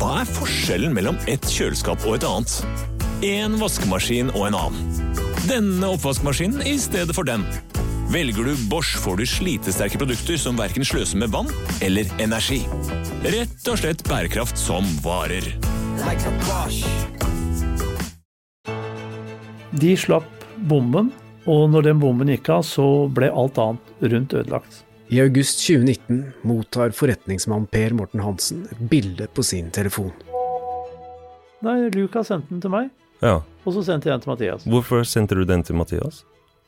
Hva er forskjellen mellom et kjøleskap og et annet? En vaskemaskin og en annen. Denne oppvaskmaskinen i stedet for den. Velger du Bosch, får du slitesterke produkter som verken sløser med vann eller energi. Rett og slett bærekraft som varer. De slapp bomben, og når den bomben gikk av, så ble alt annet rundt ødelagt. I august 2019 mottar forretningsmann Per Morten Hansen et bilde på sin telefon. Nei, Lukas sendte den til meg, Ja. og så sendte jeg den til Mathias. Hvorfor sendte du den til Mathias?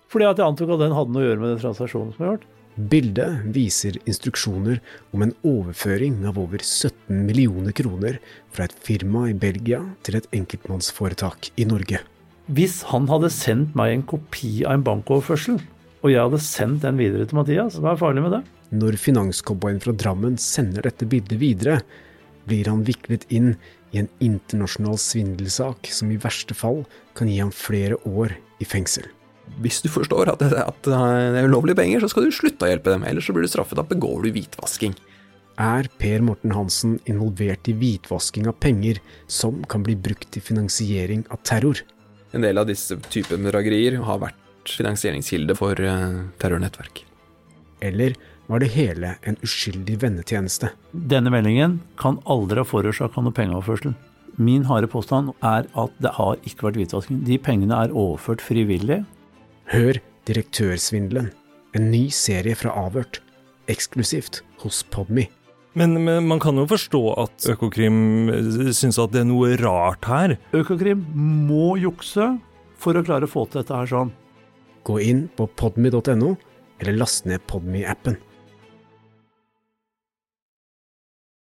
Fordi at jeg antok at den hadde noe å gjøre med den transaksjonen som jeg har gjort. Bildet viser instruksjoner om en overføring av over 17 millioner kroner fra et firma i Belgia til et enkeltmannsforetak i Norge. Hvis han hadde sendt meg en kopi av en bankoverførsel, og jeg hadde sendt den videre til Mathias, hva er farlig med det? Når finanscowboyen fra Drammen sender dette bildet videre, blir han viklet inn i en internasjonal svindelsak som i verste fall kan gi ham flere år i fengsel. Hvis du forstår at det, at det er ulovlige penger, så skal du slutte å hjelpe dem, ellers så blir du straffet. Da begår du hvitvasking. Er Per Morten Hansen involvert i hvitvasking av penger som kan bli brukt til finansiering av terror? En del av disse typer bedragerier har vært finansieringskilde for eh, terrornettverk. Eller var det hele en uskyldig vennetjeneste? Denne meldingen kan aldri ha forårsaka noe pengeoverførsel. Min harde påstand er at det har ikke vært hvitvasking. De pengene er overført frivillig. Hør Direktørsvindelen, en ny serie fra Avhørt, eksklusivt hos Podme. Men, men man kan jo forstå at Økokrim eh, syns at det er noe rart her. Økokrim må jukse for å klare å få til dette her sånn. Gå inn på podmy.no, eller last ned Podme-appen.